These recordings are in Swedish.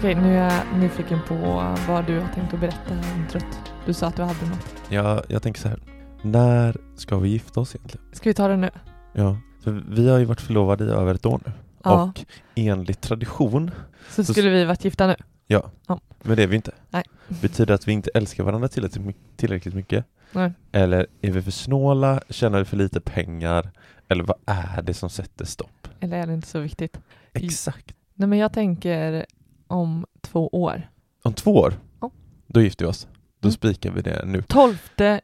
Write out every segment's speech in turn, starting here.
Okej, nu är jag nyfiken på vad du har tänkt att berätta i introt. Du sa att du hade något. Ja, jag tänker så här. När ska vi gifta oss egentligen? Ska vi ta det nu? Ja, för vi har ju varit förlovade i över ett år nu. Ja. Och enligt tradition, Så skulle vi varit gifta nu? ja, Ja. men det är vi inte. Nej. Betyder att vi inte älskar varandra tillräckligt mycket? Nej. Eller är vi för snåla? Tjänar vi för lite pengar? Eller vad är det som sätter stopp? Eller är det inte så viktigt? Exakt. Nej, men jag tänker om två år. Om två år, Ja. då gifter vi oss. Då Mm. spikar vi det nu. 12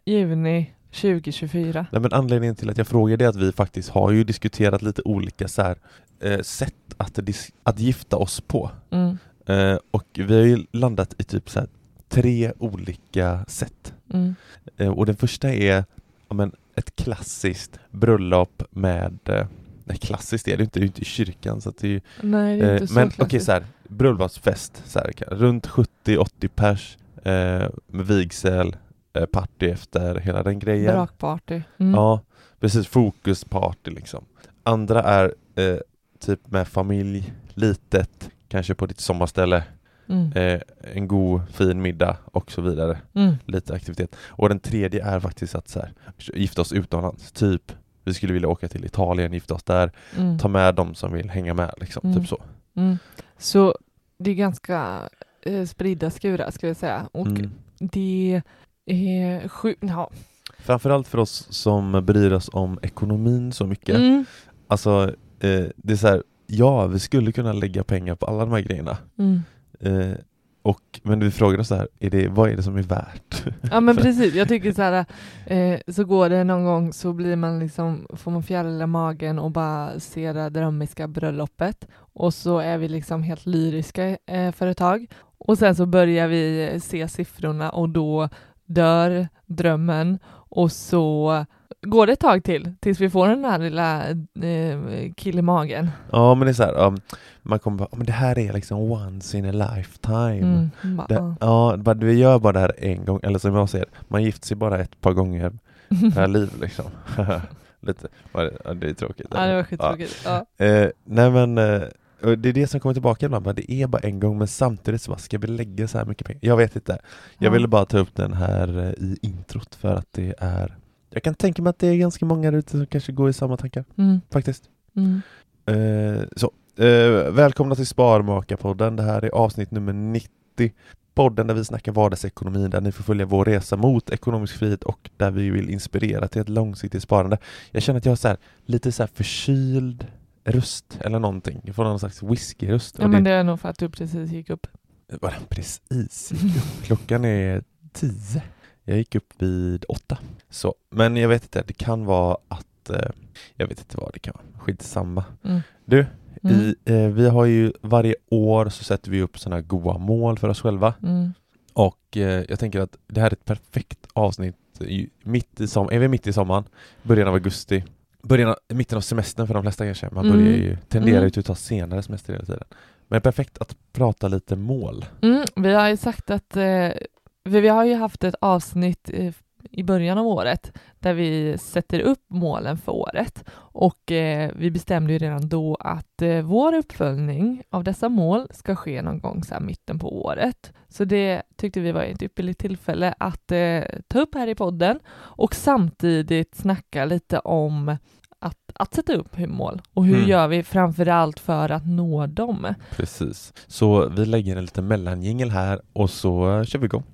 juni 2024. Nej, men anledningen till att jag frågar det är att vi faktiskt har ju diskuterat lite olika så här, eh, sätt att, att gifta oss på. Mm. Eh, och vi har ju landat i typ så här, tre olika sätt. Mm. Eh, och den första är ja, men, ett klassiskt bröllop med eh, Nej klassiskt är det inte, det är inte i kyrkan så att det är ju, Nej, det är inte eh, så Men okej klassiskt. så här, bröllopsfest så här, kan- runt 70-80 pers eh, med vigsel, eh, party efter hela den grejen. Brakparty. Mm. Ja, precis. Fokusparty liksom. Andra är eh, typ med familj, litet, kanske på ditt sommarställe, Mm. eh, en god fin middag och så vidare. Mm. Lite aktivitet. Och den tredje är faktiskt att så här, gifta oss utomlands. Typ, vi skulle vilja åka till Italien, gifta oss där, Mm. ta med dem som vill hänga med liksom. Mm. Typ så. Så det är ganska eh, spridda skurar ska jag säga. Och Mm. det är sjukt. Ja. Framförallt för oss som bryr oss om ekonomin så mycket. Mm. Alltså, eh, det är så här, ja, vi skulle kunna lägga pengar på alla de här grejerna. Mm. Eh, och, men vi frågar oss så här, är det, vad är det som är värt? Ja men precis, jag tycker så här, eh, så går det någon gång så blir man liksom, får man fjärilar i magen och bara ser det drömmiska bröllopet. Och så är vi liksom helt lyriska eh, för ett tag. Och sen så börjar vi se siffrorna och då dör drömmen. Och så går det ett tag till tills vi får den här lilla eh, kill i magen. Ja men det är så här, um, man kommer bara, "Ja, men det här är liksom once in a lifetime. Mm, bara, Det, ja. ja, bara, vi gör bara det här en gång, eller som jag säger, man gifter sig bara ett par gånger per liv liksom. Lite, ja, det är tråkigt. ja det var skittråkigt. Ja. Eh, nej men, eh, det är det som kommer tillbaka ibland, bara, det är bara en gång men samtidigt så bara, ska vi lägga så här mycket pengar? Jag vet inte. Jag Ja. ville bara ta upp den här eh, i introt för att det är Jag kan tänka mig att det är ganska många där ute som kanske går i samma tankar, Mm, faktiskt. mm. Eh, så, eh, välkomna till Sparmakarpodden. Det här är avsnitt nummer 90. Podden där vi snackar vardagsekonomi, där ni får följa vår resa mot ekonomisk frihet och där vi vill inspirera till ett långsiktigt sparande. Jag känner att jag är så här, lite så här förkyld röst eller någonting. Jag får någon slags whiskyröst. Ja men det, det är nog för att du precis gick upp. var den precis gick upp. Klockan är tio. Jag gick upp vid åtta. Så, men jag vet inte, det kan vara att eh, jag vet inte vad det kan vara. Skitsamma. Mm. Du, Mm. i, eh, vi har ju varje år så sätter vi upp sådana goa mål för oss själva. Mm. Och eh, jag tänker att det här är ett perfekt avsnitt i- mitt i som, är vi mitt i sommaren, början av augusti, början av, mitten av semestern för de flesta kanske. Man Mm. börjar ju, tenderar ju Mm. att ta senare semester hela tiden. Men perfekt att prata lite mål. Mm, vi har ju sagt att eh, vi, vi har ju haft ett avsnitt i början av året där vi sätter upp målen för året och eh, vi bestämde ju redan då att eh, vår uppföljning av dessa mål ska ske någon gång så här mitten på året. Så det tyckte vi var ett ypperligt tillfälle att eh, ta upp här i podden och samtidigt snacka lite om att, att sätta upp mål och hur Mm. gör vi framför allt för att nå dem. Precis. Så vi lägger en liten mellanjingel här och så kör vi igång.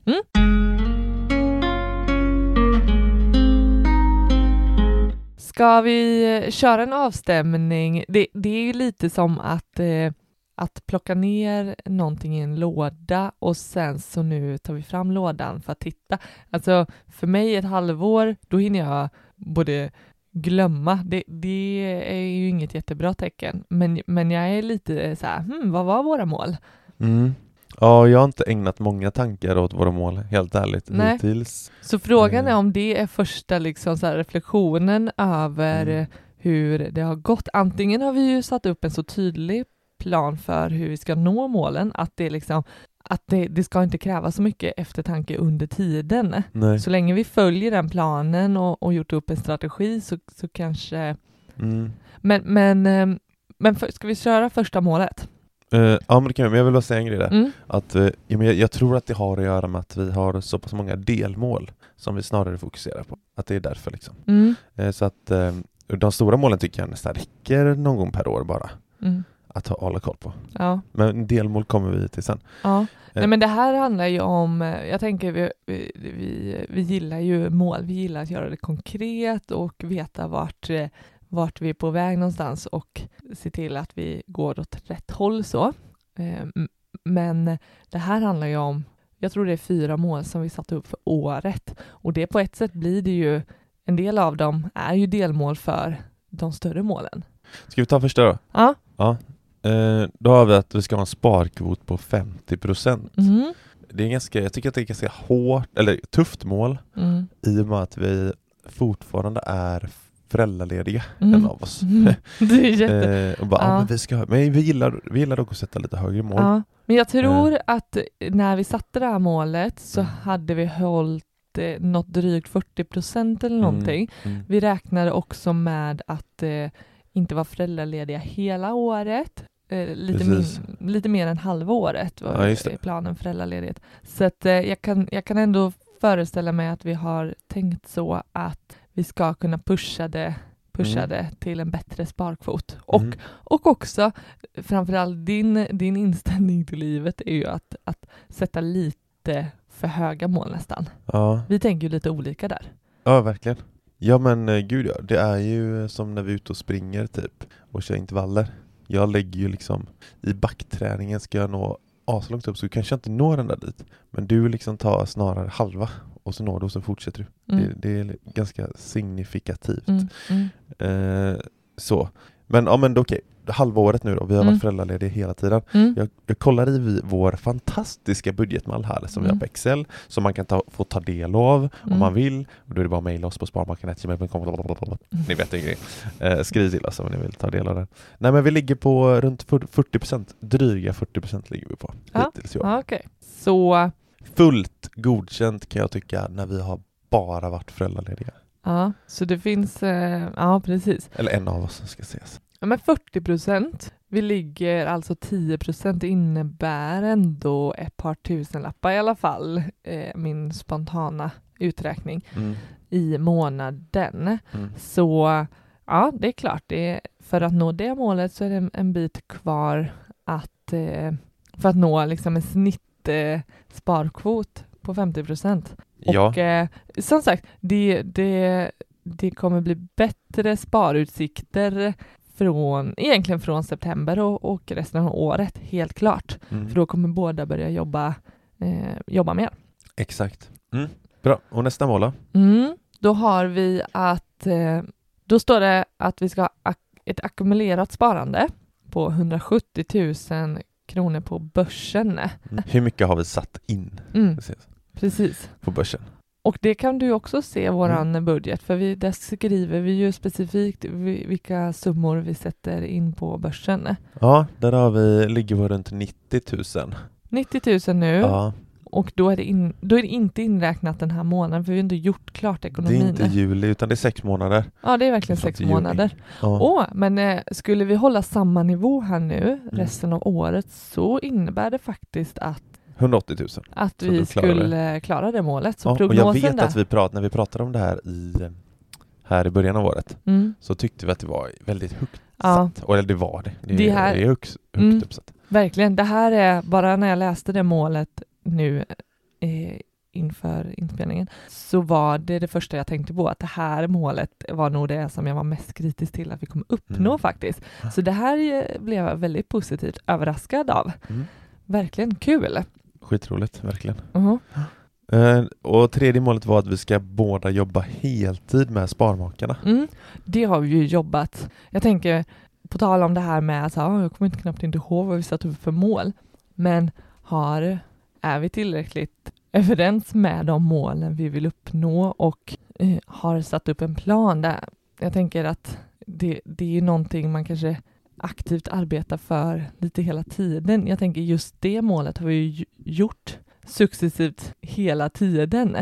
Ska vi eh, köra en avstämning? Det, det är ju lite som att, eh, att plocka ner någonting i en låda och sen så nu tar vi fram lådan för att titta. Alltså för mig ett halvår, då hinner jag både glömma, det, det är ju inget jättebra tecken, men, men jag är lite så här, hmm, vad var våra mål? Mm. Ja, jag har inte ägnat många tankar åt våra mål, helt ärligt, Nej. hittills. Så frågan är Mm. om det är första liksom så reflektionen över Mm. eh, hur det har gått. Antingen har vi ju satt upp en så tydlig plan för hur vi ska nå målen att det liksom att det, det ska inte kräva så mycket eftertanke under tiden. Nej. Så länge vi följer den planen och, och gjort upp en strategi så, så kanske... Mm. Men, men, eh, men för, ska vi köra första målet? Eh, ja men det kan vi, men jag vill bara säga en grej där. Mm. Att, men jag, jag tror att det har att göra med att vi har så pass många delmål som vi snarare fokuserar på. Att det är därför liksom. Mm. Eh, så att de stora målen tycker jag nästan räcker någon gång per år bara Mm. Att ha, hålla koll på. Ja. Men delmål kommer vi till sen. Ja, nej Eh. men det här handlar ju om, eh, jag tänker vi, vi, vi, vi gillar ju mål, vi gillar att göra det konkret och veta vart, eh, vart vi är på väg någonstans och se till att vi går åt rätt håll så. Eh, m- Men det här handlar ju om, jag tror det är fyra mål som vi satte upp för året och det på ett sätt blir det ju, en del av dem är ju delmål för de större målen. Ska vi ta första då? Ja. Eh, då har vi att vi ska ha en sparkvot på 50 procent. Mm. Det är ganska, jag tycker att det är ganska hårt, eller tufft mål Mm. i och med att vi fortfarande är föräldralediga, Mm. en av oss. Mm. Det är jätte... Eh, och bara, Ja. ja. men vi, ska, men vi, gillar, vi gillar dock att sätta lite högre mål. Ja, men jag tror att när vi satte det här målet så Mm. hade vi hållit eh, något drygt 40 procent eller Mm, någonting. mm. Vi räknade också med att eh, inte vara föräldralediga hela året. Eh, lite, min, lite mer än halva året var Ja, planen föräldraledighet. Så att, eh, jag, kan, jag kan ändå föreställa mig att vi har tänkt så att vi ska kunna pusha det, pusha Mm. till en bättre sparkvot. Och Mm. och också, framförallt din, din inställning till livet är ju att, att sätta lite för höga mål nästan. Ja. Vi tänker ju lite olika där. ja, verkligen. Ja men eh, gud ja, det är ju som när vi är ute och springer typ och kör intervaller. Jag lägger ju liksom, i backträningen ska jag nå aslångt upp så kanske jag inte når den där dit. Men du liksom tar snarare halva och så når du och så fortsätter du. Mm. Det, det är ganska signifikativt. Mm, mm, Eh, så. Men ja men okej, halva året nu då, vi har Mm. varit föräldralediga hela tiden. mm. Jag, jag kollar i vår fantastiska budgetmall här som vi har Mm. på Excel som man kan ta, få ta del av om Mm. man vill. Och då är det bara att mejla oss på sparmakarna.gmail.com Ni vet grej. Eh, skriv till oss om ni vill ta del av den. Nej men vi ligger på runt 40%, dryga 40% ligger vi på Ja. hittills i år. Ja, okej. Så, Fullt godkänt kan jag tycka när vi har bara varit föräldralediga. ja, så det finns, eh, ja precis. Eller en av oss ska ses. Ja, men 40 procent, vi ligger alltså 10 procent, det innebär ändå ett par tusen lappar i alla fall, eh, min spontana uträkning Mm. i månaden. Mm. Så ja, det är klart, det för att nå det målet så är det en, en bit kvar att, eh, för att nå liksom en snitt eh, sparkvot på 50 procent. Ja, Och eh, som sagt, det, det, det kommer bli bättre sparutsikter från, egentligen från september och, och resten av året, helt klart. Mm. För då kommer båda börja jobba, eh, jobba mer. Exakt. Mm. Bra, och nästa mål då? Mm. Då har vi att, eh, då står det att vi ska ha ett ackumulerat sparande på 170 000 kronor på börsen. Mm. Hur mycket har vi satt in Mm, precis, precis. på börsen? Och det kan du också se i våran Mm. budget, för vi, där skriver vi ju specifikt vi- vilka summor vi sätter in på börsen. Ja, där har vi, ligger vi runt 90 000. 90 000 nu Ja, och då är, det in, då är det inte inräknat den här månaden, för vi har inte gjort klart det ekonomin. är inte juli utan det är sex månader. Ja, det är verkligen sex juni. månader. Ja. Åh, men eh, skulle vi hålla samma nivå här nu Mm. resten av året så innebär det faktiskt att, 180 000. att vi skulle klara det målet. Så Ja, och jag vet där. att vi prat, när vi pratade om det här i här i början av året Mm, så tyckte vi att det var väldigt högt ja, satt. Och eller det var det. Det, Det här- det är högt, högt Mm. uppsatt. verkligen. Det här är, bara när jag läste det målet nu eh, inför inspelningen så var det det första jag tänkte på, att det här målet var nog det som jag var mest kritisk till att vi kommer uppnå Mm. faktiskt. Så det här eh, blev jag väldigt positivt överraskad av. Mm. Verkligen kul. Skitroligt, verkligen. Mhm. Eh, och tredje målet var att vi ska båda jobba heltid med Sparmakarna. Mm, det har vi ju jobbat. Jag tänker, på tal om det här med att ah, jag kommer inte knappt inte ihåg vad vi satt upp för mål, men har, är vi tillräckligt överens med de målen vi vill uppnå och eh, har satt upp en plan där? Jag tänker att det, det är ju någonting man kanske aktivt arbetar för lite hela tiden. Jag tänker just det målet har vi ju gjort successivt hela tiden.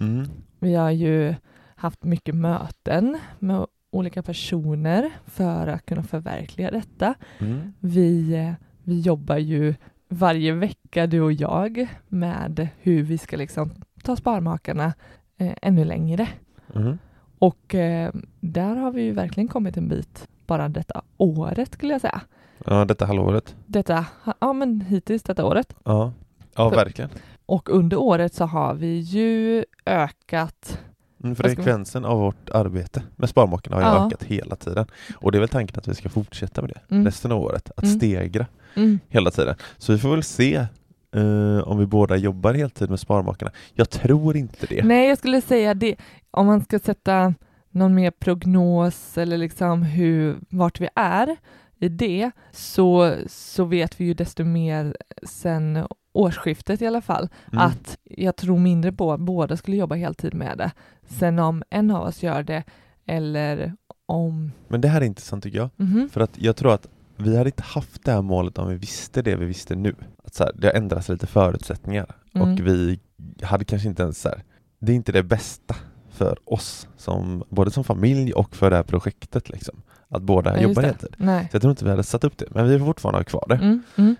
Mm. Vi har ju haft mycket möten med olika personer för att kunna förverkliga detta. Mm. Vi, eh, vi jobbar ju varje vecka, du och jag, med hur vi ska liksom ta Sparmakarna eh, ännu längre. Mm. Och eh, där har vi ju verkligen kommit en bit bara detta året skulle jag säga. Ja, detta halvåret. Detta, ja men hittills detta året. Ja, ja För- verkligen. Och under året så har vi ju ökat Mm, frekvensen av vårt arbete med Sparmakarna har ju Ja. ökat hela tiden. Och det är väl tanken att vi ska fortsätta med det Mm. resten av året. Att Mm. stegra mm, hela tiden. Så vi får väl se eh, om vi båda jobbar heltid med Sparmakarna. Jag tror inte det. Nej, jag skulle säga det, om man ska sätta någon mer prognos eller liksom hur, vart vi är i det, så, så vet vi ju desto mer sen årsskiftet i alla fall, Mm. att jag tror mindre på att båda skulle jobba heltid med det. Sen om en av oss gör det, eller om... Men det här är intressant tycker jag. Mhm. För att jag tror att vi hade inte haft det här målet om vi visste det vi visste nu. Att så här, det har ändrats lite förutsättningar Mm. och vi hade kanske inte ens så här, det är inte det bästa för oss, som, både som familj och för det här projektet liksom. Att båda Ja, jobbar heltid. Så jag tror inte vi hade satt upp det, men vi får fortfarande ha kvar det. Mm, mm.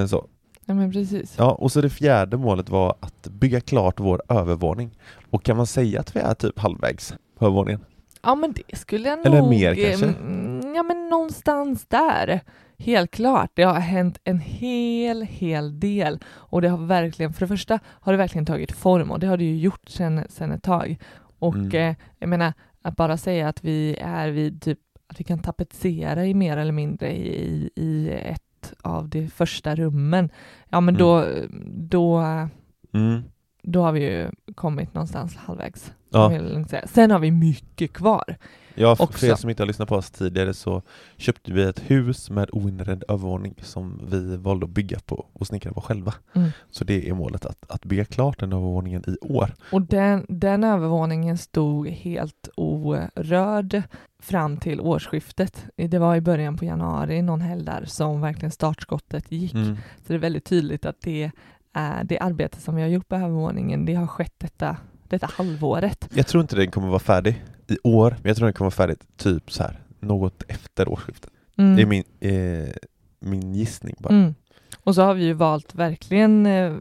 Eh, så. Ja, men precis. Ja, och så det fjärde målet var att bygga klart vår övervåning. Och kan man säga att vi är typ halvvägs på övervåningen? Ja, men det skulle jag Eller nog... mer kanske? mm, Ja, men någonstans där. Helt klart. Det har hänt en hel, hel del. Och det har verkligen, för det första har det verkligen tagit form och det har det ju gjort sedan ett tag. Och Mm. eh, jag menar, att bara säga att vi är vid typ, att vi kan tapetsera i mer eller mindre i, i ett av de första rummen. Ja, men Mm. då, då, Mm. då har vi ju kommit någonstans halvvägs. Ja. Sen har vi mycket kvar. Ja, för Också. er som inte har lyssnat på oss tidigare så köpte vi ett hus med oinredd övervåning som vi valde att bygga på och snickra på själva. Mm. Så det är målet, att, att bygga klart den övervåningen i år. Och den, den övervåningen stod helt orörd fram till årsskiftet. Det var i början på januari, någon helg där, som verkligen startskottet gick. Mm. Så det är väldigt tydligt att det, är, det arbete som vi har gjort på övervåningen, det har skett detta, detta halvåret. Jag tror inte den kommer vara färdig i år, men jag tror den kommer vara färdig typ så här något efter årsskiftet. Mm. Det är min, eh, min gissning bara. Mm. Och så har vi ju valt verkligen, eh,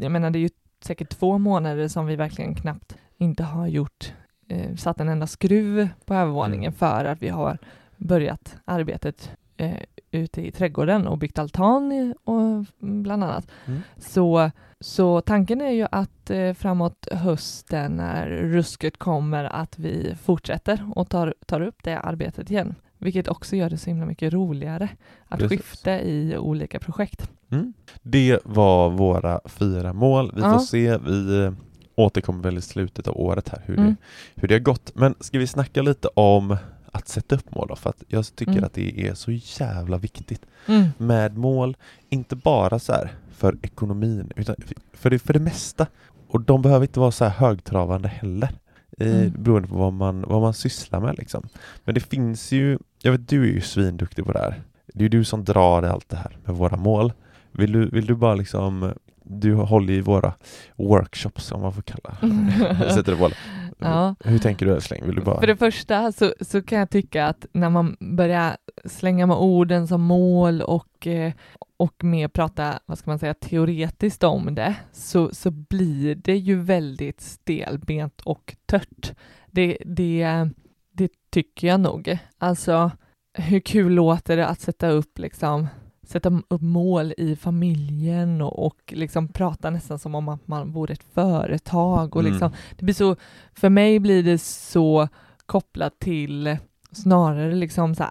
jag menar det är ju säkert två månader som vi verkligen knappt inte har gjort, eh, satt en enda skruv på övervåningen Mm. för att vi har börjat arbetet eh, ute i trädgården och byggt altan och bland annat. Mm. Så, så tanken är ju att eh, framåt hösten när rusket kommer att vi fortsätter och tar, tar upp det arbetet igen. vilket också gör det så himla mycket roligare att Precis. skifta i olika projekt. Mm. Det var våra fyra mål. Vi Ja. får se. Vi eh, återkommer väl i slutet av året här hur, Mm. det, hur det har gått. Men ska vi snacka lite om att sätta upp mål då? För att jag tycker Mm. att det är så jävla viktigt Mm. med mål. Inte bara så här för ekonomin, utan för det, för det mesta. Och de behöver inte vara så här högtravande heller. Eh, Mm. Beroende på vad man, vad man sysslar med liksom. Men det finns ju, jag vet du är ju svinduktig på det här. Det är du som drar allt det här med våra mål. Vill du, vill du bara liksom, du håller i våra workshops om man får kalla det. Sätter det. Ja. Hur tänker du älskling? Vill du bara... För det första så, så kan jag tycka att när man börjar slänga med orden som mål och, eh, och mer prata, vad ska man säga, teoretiskt om det, så, så blir det ju väldigt stelbent och tört. Det, det, det tycker jag nog. Alltså, hur kul låter det att sätta upp liksom sätta upp mål i familjen och, och liksom prata nästan som om att man vore ett företag och Mm. liksom det blir så, för mig blir det så kopplat till snarare liksom så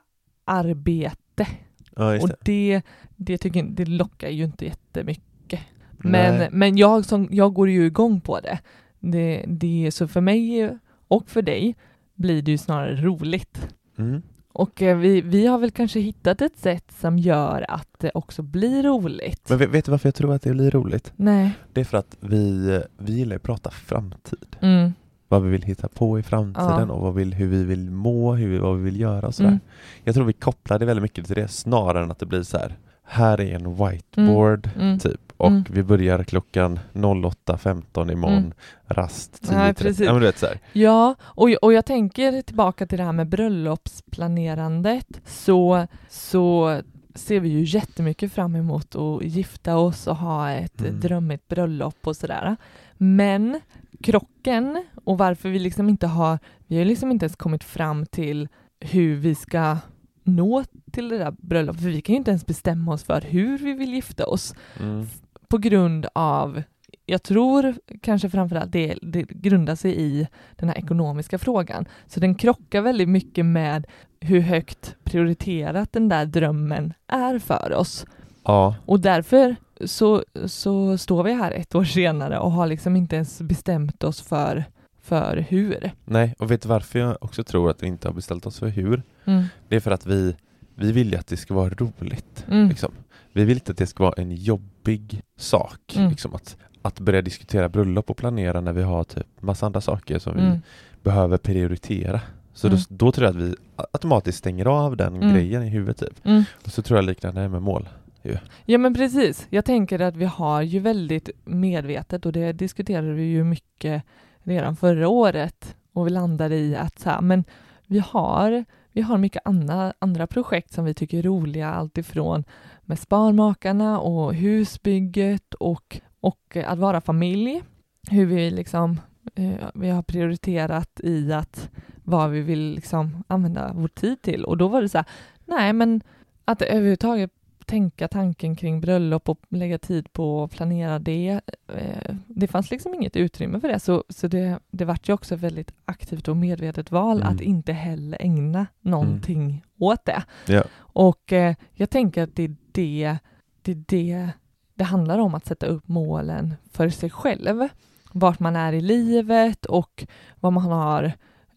arbete ja, just och det. det, det tycker det lockar ju inte jättemycket. Nej. Men, men jag, som, jag går ju igång på det. det. Det så för mig och för dig blir det ju snarare roligt. Mm. Och eh, vi, vi har väl kanske hittat ett sätt som gör att det också blir roligt. Men vet, vet du varför jag tror att det blir roligt? Nej. Det är för att vi, vi gillar att prata framtid. Mm. Vad vi vill hitta på i framtiden Ja. och vad vi, vill- hur vi vill må, hur vi, vad vi vill göra och sådär. Mm. Jag tror vi kopplar det väldigt mycket till det snarare än att det blir så här. Här är en whiteboard Mm. typ och Mm. vi börjar klockan 08.15 imorgon, Mm. rast Nej, 10.30. precis. Ja men du vet så här. Ja, och, och jag tänker tillbaka till det här med bröllopsplanerandet så, så ser vi ju jättemycket fram emot att gifta oss och ha ett Mm. drömmigt bröllop och sådär. Men krocken och varför vi liksom inte har, vi har liksom inte ens kommit fram till hur vi ska nå till det där bröllopet, för vi kan ju inte ens bestämma oss för hur vi vill gifta oss Mm. På grund av, jag tror kanske framförallt det, det grundar sig i den här ekonomiska frågan. Så den krockar väldigt mycket med hur högt prioriterat den där drömmen är för oss. Ja, Och därför så, så står vi här ett år senare och har liksom inte ens bestämt oss för, för hur. nej och vet du varför jag också tror att vi inte har beställt oss för hur? Mm. Det är för att vi, vi vill ju att det ska vara roligt. Mm. Liksom. Vi vill inte att det ska vara en jobbig sak. Mm. Liksom att, att börja diskutera bröllop och planera när vi har typ massa andra saker som vi Mm. behöver prioritera. Så Mm. då, då tror jag att vi automatiskt stänger av den Mm. grejen i huvudet. Typ. Mm. Och så tror jag liknande med mål. Ja men precis. Jag tänker att vi har ju väldigt medvetet och det diskuterade vi ju mycket redan förra året och vi landade i att så här, men vi har, vi har mycket andra, andra projekt som vi tycker är roliga, alltifrån med Sparmakarna och husbygget och, och att vara familj. Hur vi liksom eh, vi har prioriterat i att vad vi vill liksom använda vår tid till och då var det så här, nej men att överhuvudtaget tänka tanken kring bröllop och lägga tid på att planera det. Eh, det fanns liksom inget utrymme för det, så, så det, det vart ju också ett väldigt aktivt och medvetet val Mm. att inte heller ägna någonting åt det. Ja. Och eh, jag tänker att det är det, det det det handlar om, att sätta upp målen för sig själv. Vart man är i livet och vad man har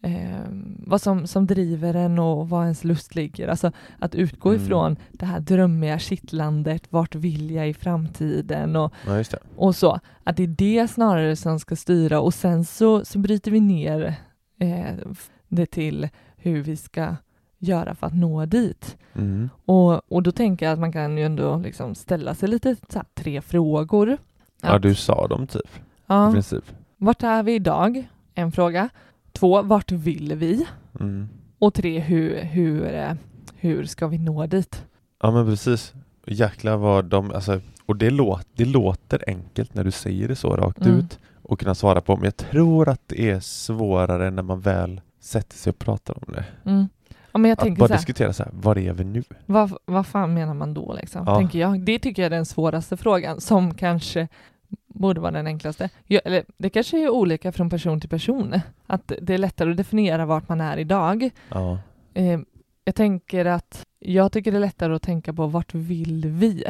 eh, vad som, som driver en och var ens lust ligger. Alltså att utgå Mm. ifrån det här drömmiga kittlandet, vart vill jag i framtiden och, Ja, och så. Att det är det snarare som ska styra och sen så, så bryter vi ner eh, det till hur vi ska göra för att nå dit. Mm. Och, och då tänker jag att man kan ju ändå liksom ställa sig lite så här, tre frågor. Ja, Att- du sa dem typ. I ja, princip. vart är vi idag? En fråga. Två, vart vill vi? Mm. Och tre, hur, hur, eh, hur ska vi nå dit? Ja men precis. Jäklar vad de, alltså, och det, låt, det låter enkelt när du säger det så rakt Mm. ut och kunna svara på, men jag tror att det är svårare när man väl sätter sig och pratar om det. Mm. Ja, jag Att bara så här, diskutera så här, var är vi nu? vad, vad fan menar man då liksom? Ja. Tänker jag. Det tycker jag är den svåraste frågan som kanske borde vara den enklaste. Ja, eller, det kanske är olika från person till person. Att det är lättare att definiera vart man är idag. Ja. Eh, jag tänker att jag tycker det är lättare att tänka på vart vill vi?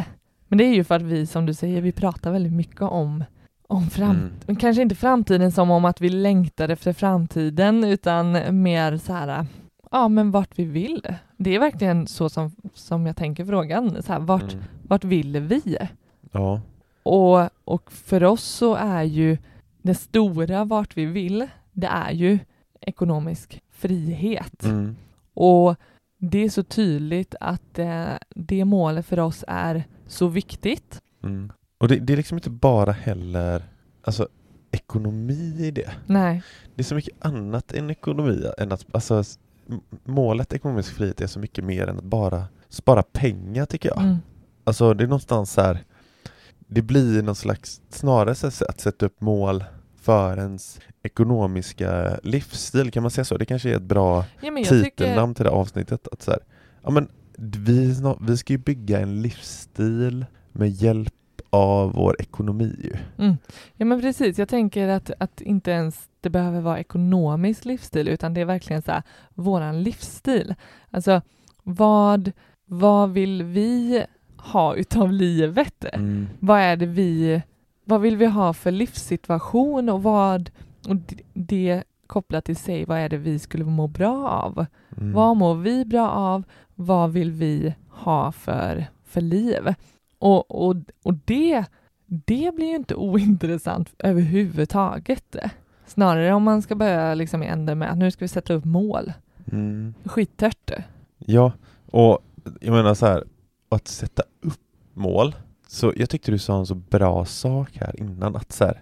Men det är ju för att vi, som du säger, vi pratar väldigt mycket om, om framtiden. Mm. Kanske inte framtiden som om att vi längtar efter framtiden, utan mer så här, ja men vart vi vill. Det är verkligen så som, som jag tänker frågan, så här, vart, Mm. vart vill vi? Ja. Och, och för oss så är ju det stora vart vi vill, det är ju ekonomisk frihet. Mm. Och det är så tydligt att eh, det målet för oss är så viktigt. Mm. Och det, det är liksom inte bara heller alltså, ekonomi i det. Nej, Det är så mycket annat än ekonomi. Än att, alltså, målet ekonomisk frihet är så mycket mer än att bara spara pengar tycker jag. mm. Alltså det är någonstans så här Det blir någon slags snarare så att sätta upp mål för ens ekonomiska livsstil, kan man säga så? Det kanske är ett bra ja, jag tycker, titelnamn till det avsnittet. Att så här, ja, men vi, vi ska ju bygga en livsstil med hjälp av vår ekonomi ju. mm. ja, men precis, jag tänker att, att inte ens det behöver vara ekonomisk livsstil, utan det är verkligen så här, våran livsstil. Alltså, vad, vad vill vi ha utav livet? Mm. vad är det vi, vad vill vi ha för livssituation och vad, och det kopplat till sig, vad är det vi skulle må bra av? Mm. Vad mår vi bra av? Vad vill vi ha för, för liv? Och, och, och det, det blir ju inte ointressant överhuvudtaget. Snarare om man ska börja liksom i änden med att nu ska vi sätta upp mål. Mm. Skittört. Ja, och jag menar så här, att sätta upp mål. Så jag tyckte du sa en så bra sak här innan att så här,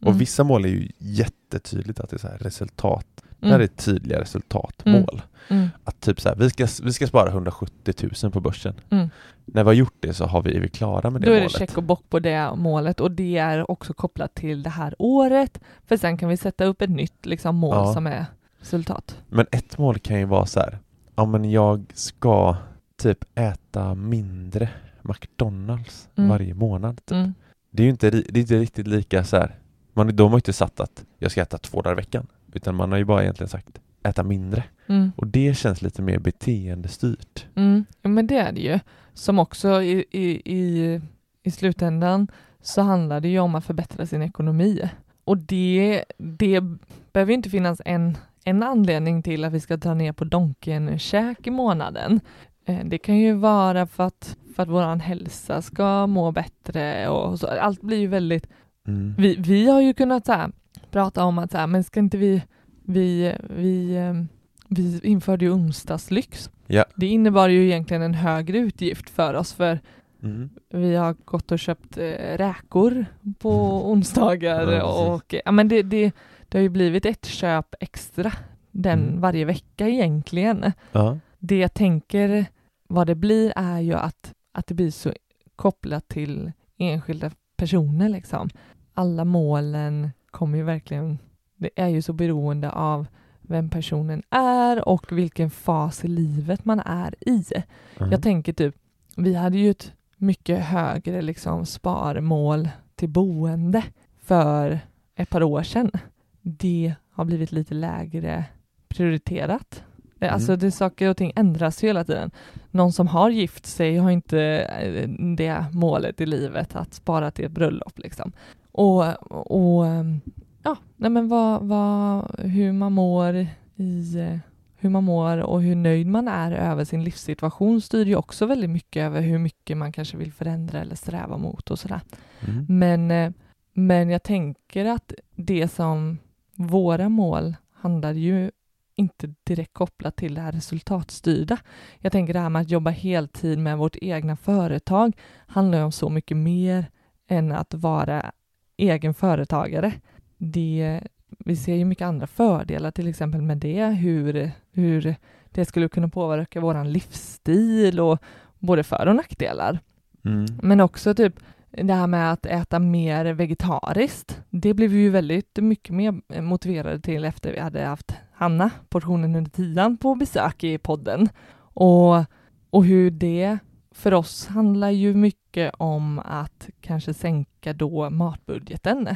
och Mm. vissa mål är ju jättetydligt att det är så här resultat. Mm. Där är tydliga resultatmål. Mm. Att typ så här, vi ska, vi ska spara 170 000 på börsen. Mm. När vi har gjort det så har vi, är vi klara med det Då är det målet. check och bock på det målet och det är också kopplat till det här året. För sen kan vi sätta upp ett nytt liksom, mål Ja. som är resultat. Men ett mål kan ju vara så här, ja men jag ska typ äta mindre McDonalds Mm. varje månad. Typ. Mm. Det är ju inte, det är inte riktigt lika så här. Man, de har inte satt att jag ska äta två dagar i veckan. Utan man har ju bara egentligen sagt äta mindre. Mm. Och det känns lite mer beteendestyrt. Mm. Ja, men det är det ju. Som också i, i, i, i slutändan så handlar det ju om att förbättra sin ekonomi. Och det, det behöver ju inte finnas en, en anledning till att vi ska dra ner på Donken-käk i månaden. Eh, Det kan ju vara för att, för att vår hälsa ska må bättre och så. Allt blir ju väldigt Mm. vi, vi har ju kunnat så här, prata om att så här, men ska inte vi, vi, vi, eh, vi införde ju onsdagslyx. Ja. Det innebar ju egentligen en högre utgift för oss för Mm. vi har gått och köpt eh, räkor på onsdagar Ja, precis. och ja, men det, det, det har ju blivit ett köp extra den Mm. varje vecka egentligen. Ja. Det jag tänker vad det blir är ju att, att det blir så kopplat till enskilda personer liksom. Alla målen kommer ju verkligen, det är ju så beroende av vem personen är och vilken fas i livet man är i. Mm. Jag tänker typ, vi hade ju ett mycket högre liksom sparmål till boende för ett par år sedan. Det har blivit lite lägre prioriterat. Det- Mm. Alltså det, saker och ting ändras hela tiden. Någon som har gift sig har inte eh, det målet i livet att spara till ett bröllop liksom. Och, och ja, nej men vad, vad, hur man mår i, hur man mår och hur nöjd man är över sin livssituation styr ju också väldigt mycket över hur mycket man kanske vill förändra eller sträva mot och sådär. Mm. Men, eh, men jag tänker att det som våra mål handlar ju inte direkt kopplat till det här resultatstyrda. Jag tänker det här med att jobba heltid med vårt egna företag handlar ju om så mycket mer än att vara egen företagare. Det, vi ser ju mycket andra fördelar till exempel med det, hur, hur det skulle kunna påverka vår livsstil och både för och nackdelar. Mm. Men också typ det här med att äta mer vegetariskt. Det blev vi ju väldigt mycket mer motiverade till efter vi hade haft Hanna, portionen under tian, på besök i podden. Och, och hur det för oss handlar ju mycket om att kanske sänka då matbudgeten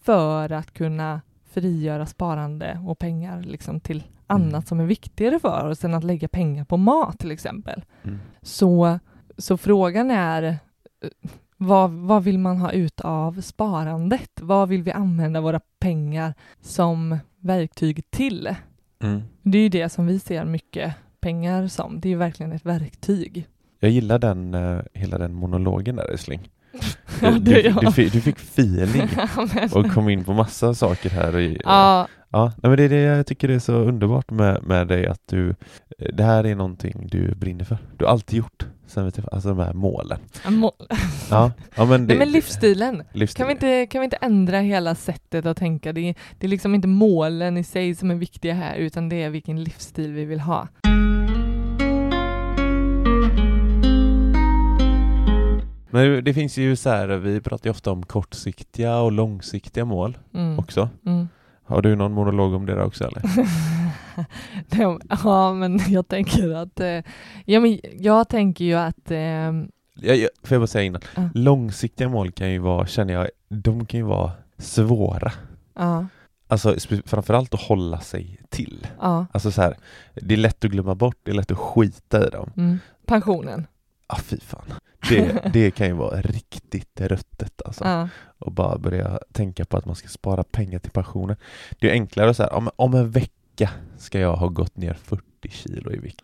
för att kunna frigöra sparande och pengar liksom till annat Mm. som är viktigare för oss än att lägga pengar på mat till exempel. Mm. Så, så frågan är eh, vad, vad vill man ha ut av sparandet? Vad vill vi använda våra pengar som verktyg till? Mm. Det är ju det som vi ser mycket pengar som. Det är verkligen ett verktyg. Jag gillar den, eh, hela den monologen där Esling. Ja, Du, du, du, fick- du fick feeling och kom in på massa saker här. I, ja, Ja, nej, men det är det jag tycker det är så underbart med, med dig att du, eh, det här är någonting du brinner för. Du har alltid gjort, sen vi träffade, alltså de här målen. må- Ja, ja men, det, Nej, men livsstilen. livsstil. Kan vi, inte, kan vi inte ändra hela sättet att tänka? Det är, det är liksom inte målen i sig som är viktiga här, utan det är vilken livsstil vi vill ha. Men det- finns ju så här, vi pratar ju ofta om kortsiktiga och långsiktiga mål Mm. också. Mm. Har du någon monolog om det där också eller? Ja, men jag tänker att... Eh, ja, men jag tänker ju att... Jag, jag, får jag bara säga innan, Ja. långsiktiga mål kan ju vara, känner jag, de kan ju vara svåra. ja, Alltså framförallt att hålla sig till. ja. Alltså så här, det är lätt att glömma bort, det är lätt att skita i dem. Mm. Pensionen. Ah, fy fan. Det, det kan ju vara riktigt ruttet alltså. Ja. Och bara börja tänka på att man ska spara pengar till pensionen. Det är enklare att säga, om, om en vecka ska jag ha gått ner 40 kilo i vikt.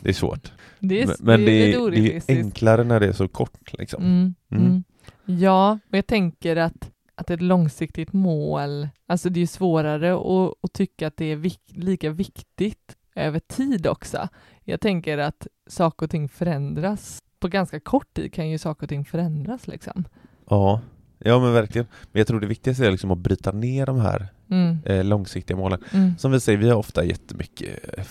Det är svårt. Det är, men men det är det är enklare när det är så kort liksom. Mm, Mm. mm. Ja, och jag tänker att, att ett långsiktigt mål, alltså det är svårare att, att tycka att det är vik- lika viktigt över tid också. Jag tänker att saker och ting förändras. På ganska kort tid kan ju saker och ting förändras liksom. Ja. ja, men verkligen. Men jag tror det viktigaste är liksom att bryta ner de här Mm, eh, långsiktiga målen. mm, Som vi säger, vi har ofta jättemycket eh,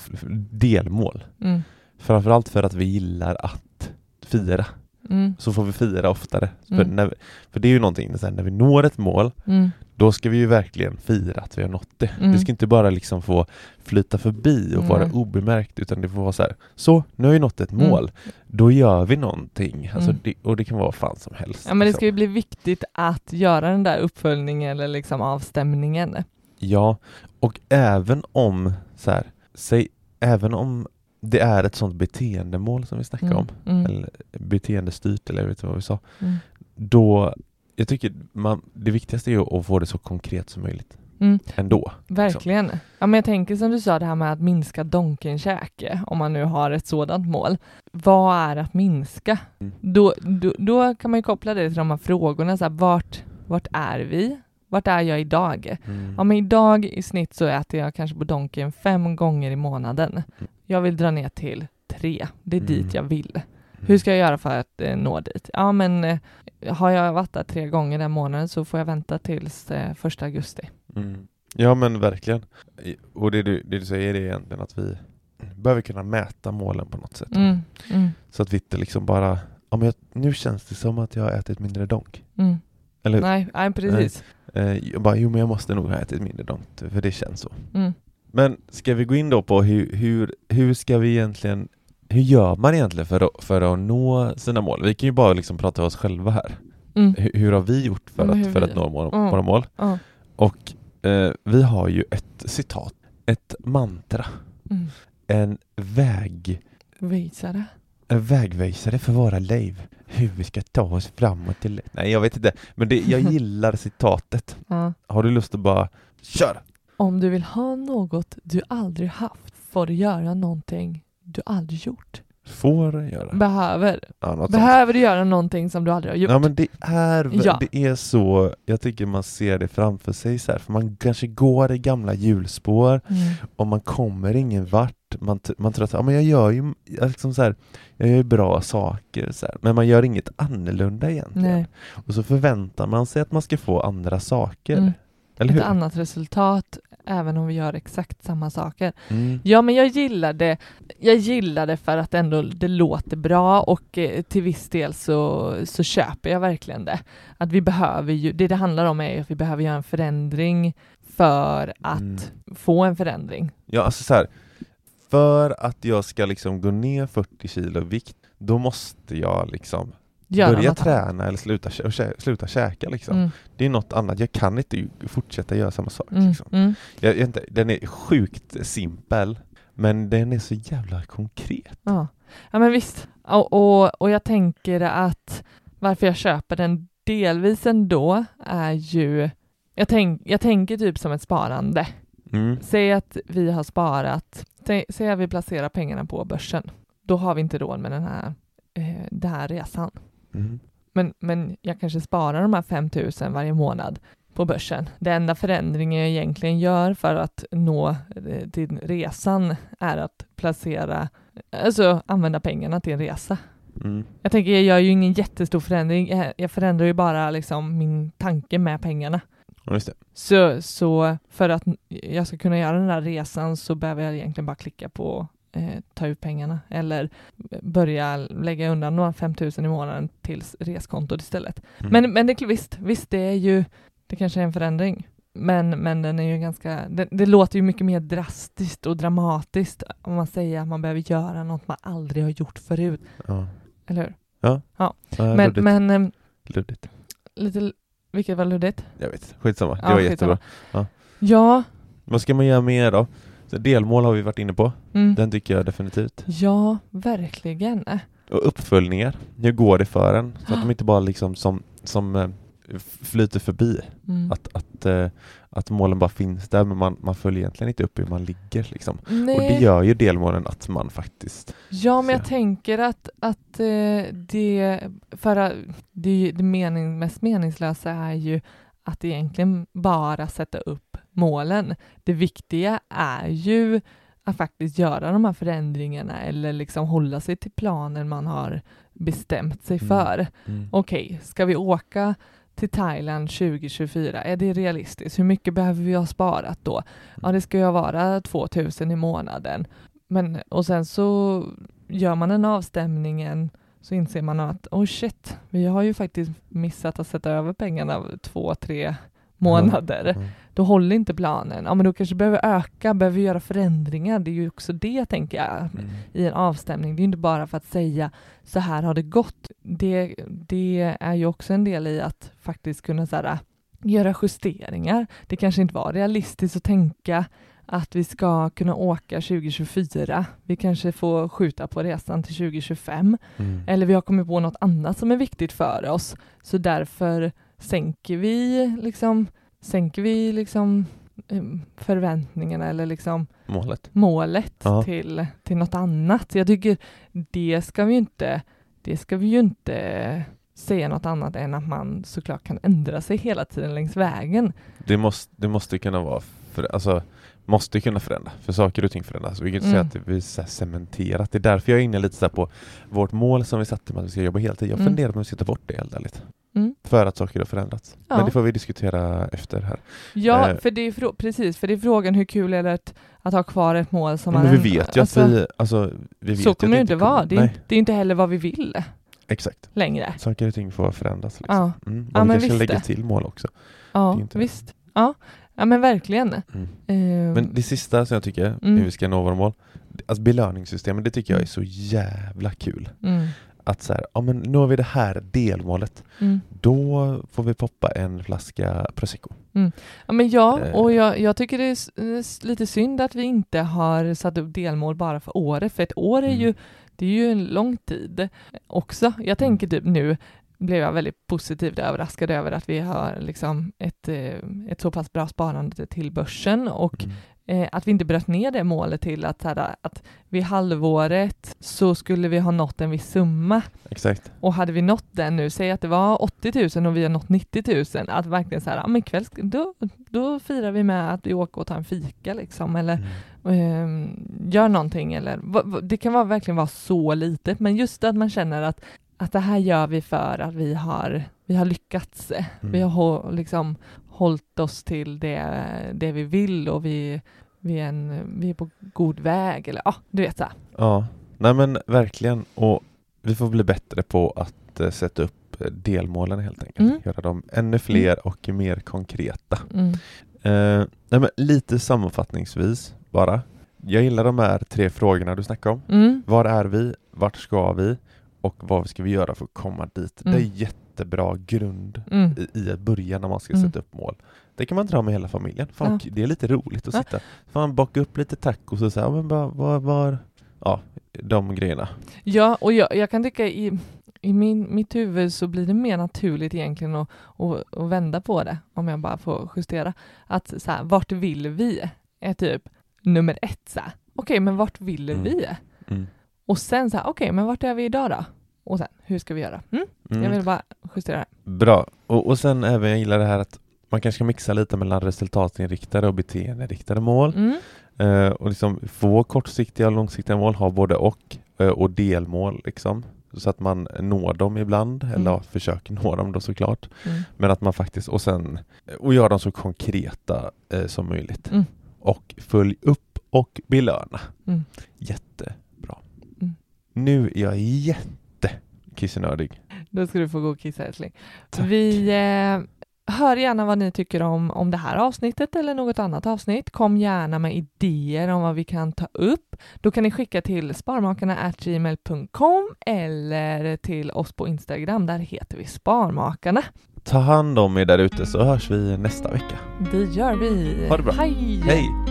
delmål. mm, Framförallt för att vi gillar att fira. mm, Så får vi fira oftare. För, Mm. vi- för det är ju någonting, så här, när vi når ett mål mm, då ska vi ju verkligen fira att vi har nått det. Mm. Det ska inte bara liksom få flyta förbi och vara Nej. obemärkt utan det får vara så här, så nu har vi nått ett Mm. mål, då gör vi någonting. Alltså Mm. det, och det kan vara vad fan som helst. Ja, men det liksom. ska ju bli viktigt att göra den där uppföljningen eller liksom avstämningen. Ja, och även om så här, säg, även om det är ett sånt beteendemål som vi snackar Mm, om, mm, eller beteendestyrt eller jag vet inte vad vi sa, mm, då jag tycker man, det viktigaste är att få det så konkret som möjligt mm. ändå. Verkligen. Ja, men jag tänker som du sa det här med att minska donkenkäke, om man nu har ett sådant mål. Vad är att minska? Mm. Då, då, då kan man ju koppla det till de här frågorna, så här, vart, vart är vi? Vart är jag idag? Mm. Ja, men idag i snitt så äter jag kanske på Donken fem gånger i månaden. Jag vill dra ner till tre. Det är Mm. dit jag vill. Hur ska jag göra för att eh, nå dit? Ja, men eh, har jag varit där tre gånger den månaden så får jag vänta tills eh, första augusti. Mm. Ja men verkligen. Och det du, det du säger är egentligen att vi behöver kunna mäta målen på något sätt. Mm, mm, Så att vi inte liksom bara, ja, men jag, nu känns det som att jag har ätit mindre donk. mm. Eller hur? Nej, nej, precis. Eh, jag bara, jo men jag måste nog ha ätit mindre donk, för det känns så. Mm. Men ska vi gå in då på hur, hur, hur ska vi egentligen, hur gör man egentligen för att, för att nå sina mål? Vi kan ju bara liksom prata om oss själva här. Mm. Hur, hur har vi gjort för Men att, för att nå våra, Mm. mål? Ja. Och eh, vi har ju ett citat, ett mantra, Mm. en väg, Visare. en vägvisare för våra liv. Hur vi ska ta oss framåt till... Nej, jag vet inte. Men det, jag gillar citatet. Har du lust att bara, kör! Om du vill ha något du aldrig haft, får du göra någonting du aldrig gjort. Får göra. Behöver. Ja, sånt. Behöver du göra någonting som du aldrig har gjort? Ja men det är, Ja. det är så, jag tycker man ser det framför sig så här, för man kanske går i gamla hjulspår Mm. och man kommer ingen vart. Man, man tror att ja, men jag gör ju liksom så här, jag gör bra saker, så här, men man gör inget annorlunda egentligen. Nej. Och så förväntar man sig att man ska få andra saker. Mm. Eller hur? Ett annat resultat även om vi gör exakt samma saker. Mm. Ja, men jag gillar det. Jag gillar det för att ändå det låter bra och eh, till viss del så, så köper jag verkligen det. Att vi behöver ju, det det handlar om är att vi behöver göra en förändring för att Mm. få en förändring. Ja, alltså så här, för att jag ska liksom gå ner 40 kilo vikt, då måste jag liksom Göra börja träna eller sluta, kä- och kä- sluta käka liksom. Mm, Det är något annat, jag kan inte fortsätta göra samma sak. mm, Liksom. mm. Jag, jag, den är sjukt simpel, men den är så jävla konkret. Ja. ja, men visst. Och, och, och jag tänker att varför jag köper den delvis ändå är ju, jag, tänk, jag tänker typ som ett sparande. Mm. Säg att vi har sparat, säg att vi placerar pengarna på börsen. Då har vi inte råd med den här, eh, den här resan. Mm. Men, men jag kanske sparar de här 5 000 varje månad på börsen. Den enda förändringen jag egentligen gör för att nå eh, till resan är att placera, alltså använda pengarna till en resa. Mm. Jag tänker, jag gör ju ingen jättestor förändring. Jag, förändrar ju bara liksom min tanke med pengarna. Så, så för att jag ska kunna göra den här resan så behöver jag egentligen bara klicka på eh, ta ut pengarna eller börja lägga undan några 5 000 i månaden till reskontot istället. Mm. Men, men det, visst, visst, det är ju, det kanske är en förändring. Men, men den är ju ganska, det, det låter ju mycket mer drastiskt och dramatiskt om man säger att man behöver göra något man aldrig har gjort förut, Ja. eller hur? Ja, Men, luddigt. men ehm, luddigt. lite, vilket var luddigt? Jag vet, skitsamma. Det Ja, var skitsamma. jättebra. Ja, Vad ska man göra mer då? Så delmål har vi varit inne på. mm. Den tycker jag definitivt. ja, verkligen. Och uppföljningar. Hur går det för en? Så att de inte bara liksom som, som eh, flyter förbi. Mm. Att, att, eh, att målen bara finns där men man, man följer egentligen inte upp hur man ligger. Liksom. Nej. Och det gör ju delmålen att man faktiskt... Ja, men jag Så. tänker att, att eh, det, för det, det mening, mest meningslösa är ju att egentligen bara sätta upp målen. Det viktiga är ju att faktiskt göra de här förändringarna eller liksom hålla sig till planen man har bestämt sig Mm. för. Mm. Okej, ska vi åka till Thailand 2024? Är det realistiskt? Hur mycket behöver vi ha sparat då? Ja, det ska ju vara 2000 i månaden. Men, och sen så gör man den avstämningen så inser man att oh shit, vi har ju faktiskt missat att sätta över pengarna två, tre månader. Mm. Då håller inte planen. Ja, men då kanske behöver öka, behöver göra förändringar. Det är ju också det, tänker jag, Mm. i en avstämning. Det är inte bara för att säga så här har det gått. Det, det är ju också en del i att faktiskt kunna så här, göra justeringar. Det kanske inte var realistiskt att tänka att vi ska kunna åka 2024. Vi kanske får skjuta på resan till 2025. Mm. Eller vi har kommit på något annat som är viktigt för oss. Så därför sänker vi liksom, sänker vi liksom eh, förväntningarna eller liksom Målet. målet Ja. till, till något annat. Jag tycker det ska vi ju inte, det ska vi ju inte säga något annat än att man såklart kan ändra sig hela tiden längs vägen. Det måste, det måste kunna vara, för, alltså, måste kunna förändra, för saker och ting förändras. Vi kan inte Mm. säga att det är cementerat. Det är därför jag är inne lite så på vårt mål som vi satte med att vi ska jobba heltid. Jag Mm. funderar på om vi ska ta bort det helt ärligt. Mm. För att saker har förändrats. Ja. Men det får vi diskutera efter här. Ja, Eh. för det är precis, för det är frågan hur kul är det att, att ha kvar ett mål som Men man vi ändå- vet ju alltså, att vi, alltså, vi vet Så kommer det inte vara. Det är, inte, det är inte heller vad vi vill exakt. längre. Saker och ting får förändras. Liksom. Ja, Mm. Och Ja, vi men kanske lägger till mål också. ja visst. Ja. ja, men verkligen. Mm. Eh, Men det sista som jag tycker, Mm. hur vi ska nå våra mål, alltså belöningssystemet, det tycker jag är så jävla kul. mm, Att så här, ja men nu har vi det här delmålet, mm. då får vi poppa en flaska prosecco. Ja, men ja, Eh. och jag, jag tycker det är lite synd att vi inte har satt upp delmål bara för året, för ett år är Mm. ju, det är ju en lång tid också. Jag tänker typ nu blev jag väldigt positivt överraskad över att vi har liksom ett, eh, ett så pass bra sparande till börsen och Mm. Eh, att vi inte bröt ner det målet till att, här, att vid halvåret så skulle vi ha nått en viss summa. Exakt. Och hade vi nått den nu, säg att det var 80 000 och vi har nått 90 000, att verkligen så här, ja men ikväll, då, då firar vi med att vi åker och tar en fika liksom, eller Mm. eh, gör någonting, eller det kan vara, verkligen vara så litet, men just att man känner att, att det här gör vi för att vi har, vi har lyckats, Mm. vi har liksom hållit oss till det, det vi vill och vi, vi, är en, vi är på god väg, eller ja, du vet så här. Ja, nej men verkligen. Och vi får bli bättre på att eh, sätta upp eh, delmålen helt enkelt. Mm. Göra dem ännu fler och mer konkreta. Mm. Eh, nej men lite sammanfattningsvis bara. Jag gillar de här tre frågorna du snackade om. Mm. Var är vi? Vart ska vi? Och vad ska vi göra för att komma dit? Mm. Det är jättebra grund Mm. i, i att börja när man ska Mm. sätta upp mål. Det kan man dra med hela familjen. Fan, Ja. Det är lite roligt att Ja. sitta. Fan, baka upp lite tacos och så här, men bara, var, var, ja, de grejerna. Ja, och jag, jag kan tycka i, i min, mitt huvud så blir det mer naturligt egentligen att, att, att vända på det, om jag bara får justera. Att så här, vart vill vi? Är typ nummer ett. så här. Okej, men vart vill Mm. vi? Och sen så här, okej, men vart är vi idag då? Och sen, hur ska vi göra? Mm? Mm. Jag vill bara justera det. Bra. Och, och sen även, jag gillar det här att man kanske ska mixa lite mellan resultatinriktade och beteendeinriktade mål. Mm. Eh, och liksom få kortsiktiga och långsiktiga mål, ha både och, eh, och delmål liksom. Så att man når dem ibland, eller Mm. ja, försöker nå dem då såklart. Mm. Men att man faktiskt, och sen, och göra dem så konkreta eh, som möjligt. Mm. Och följ upp och belöna. Mm. Jättebra. Nu är jag jätte kissenördig. Då ska du få gå och kissa älskling. Tack. Vi eh, hör gärna vad ni tycker om, om det här avsnittet eller något annat avsnitt. Kom gärna med idéer om vad vi kan ta upp. Då kan ni skicka till sparmakarna.gmail.com eller till oss på Instagram. Där heter vi Sparmakarna. Ta hand om er där ute så hörs vi nästa vecka. Det gör vi. Ha det bra. Hej! Hej!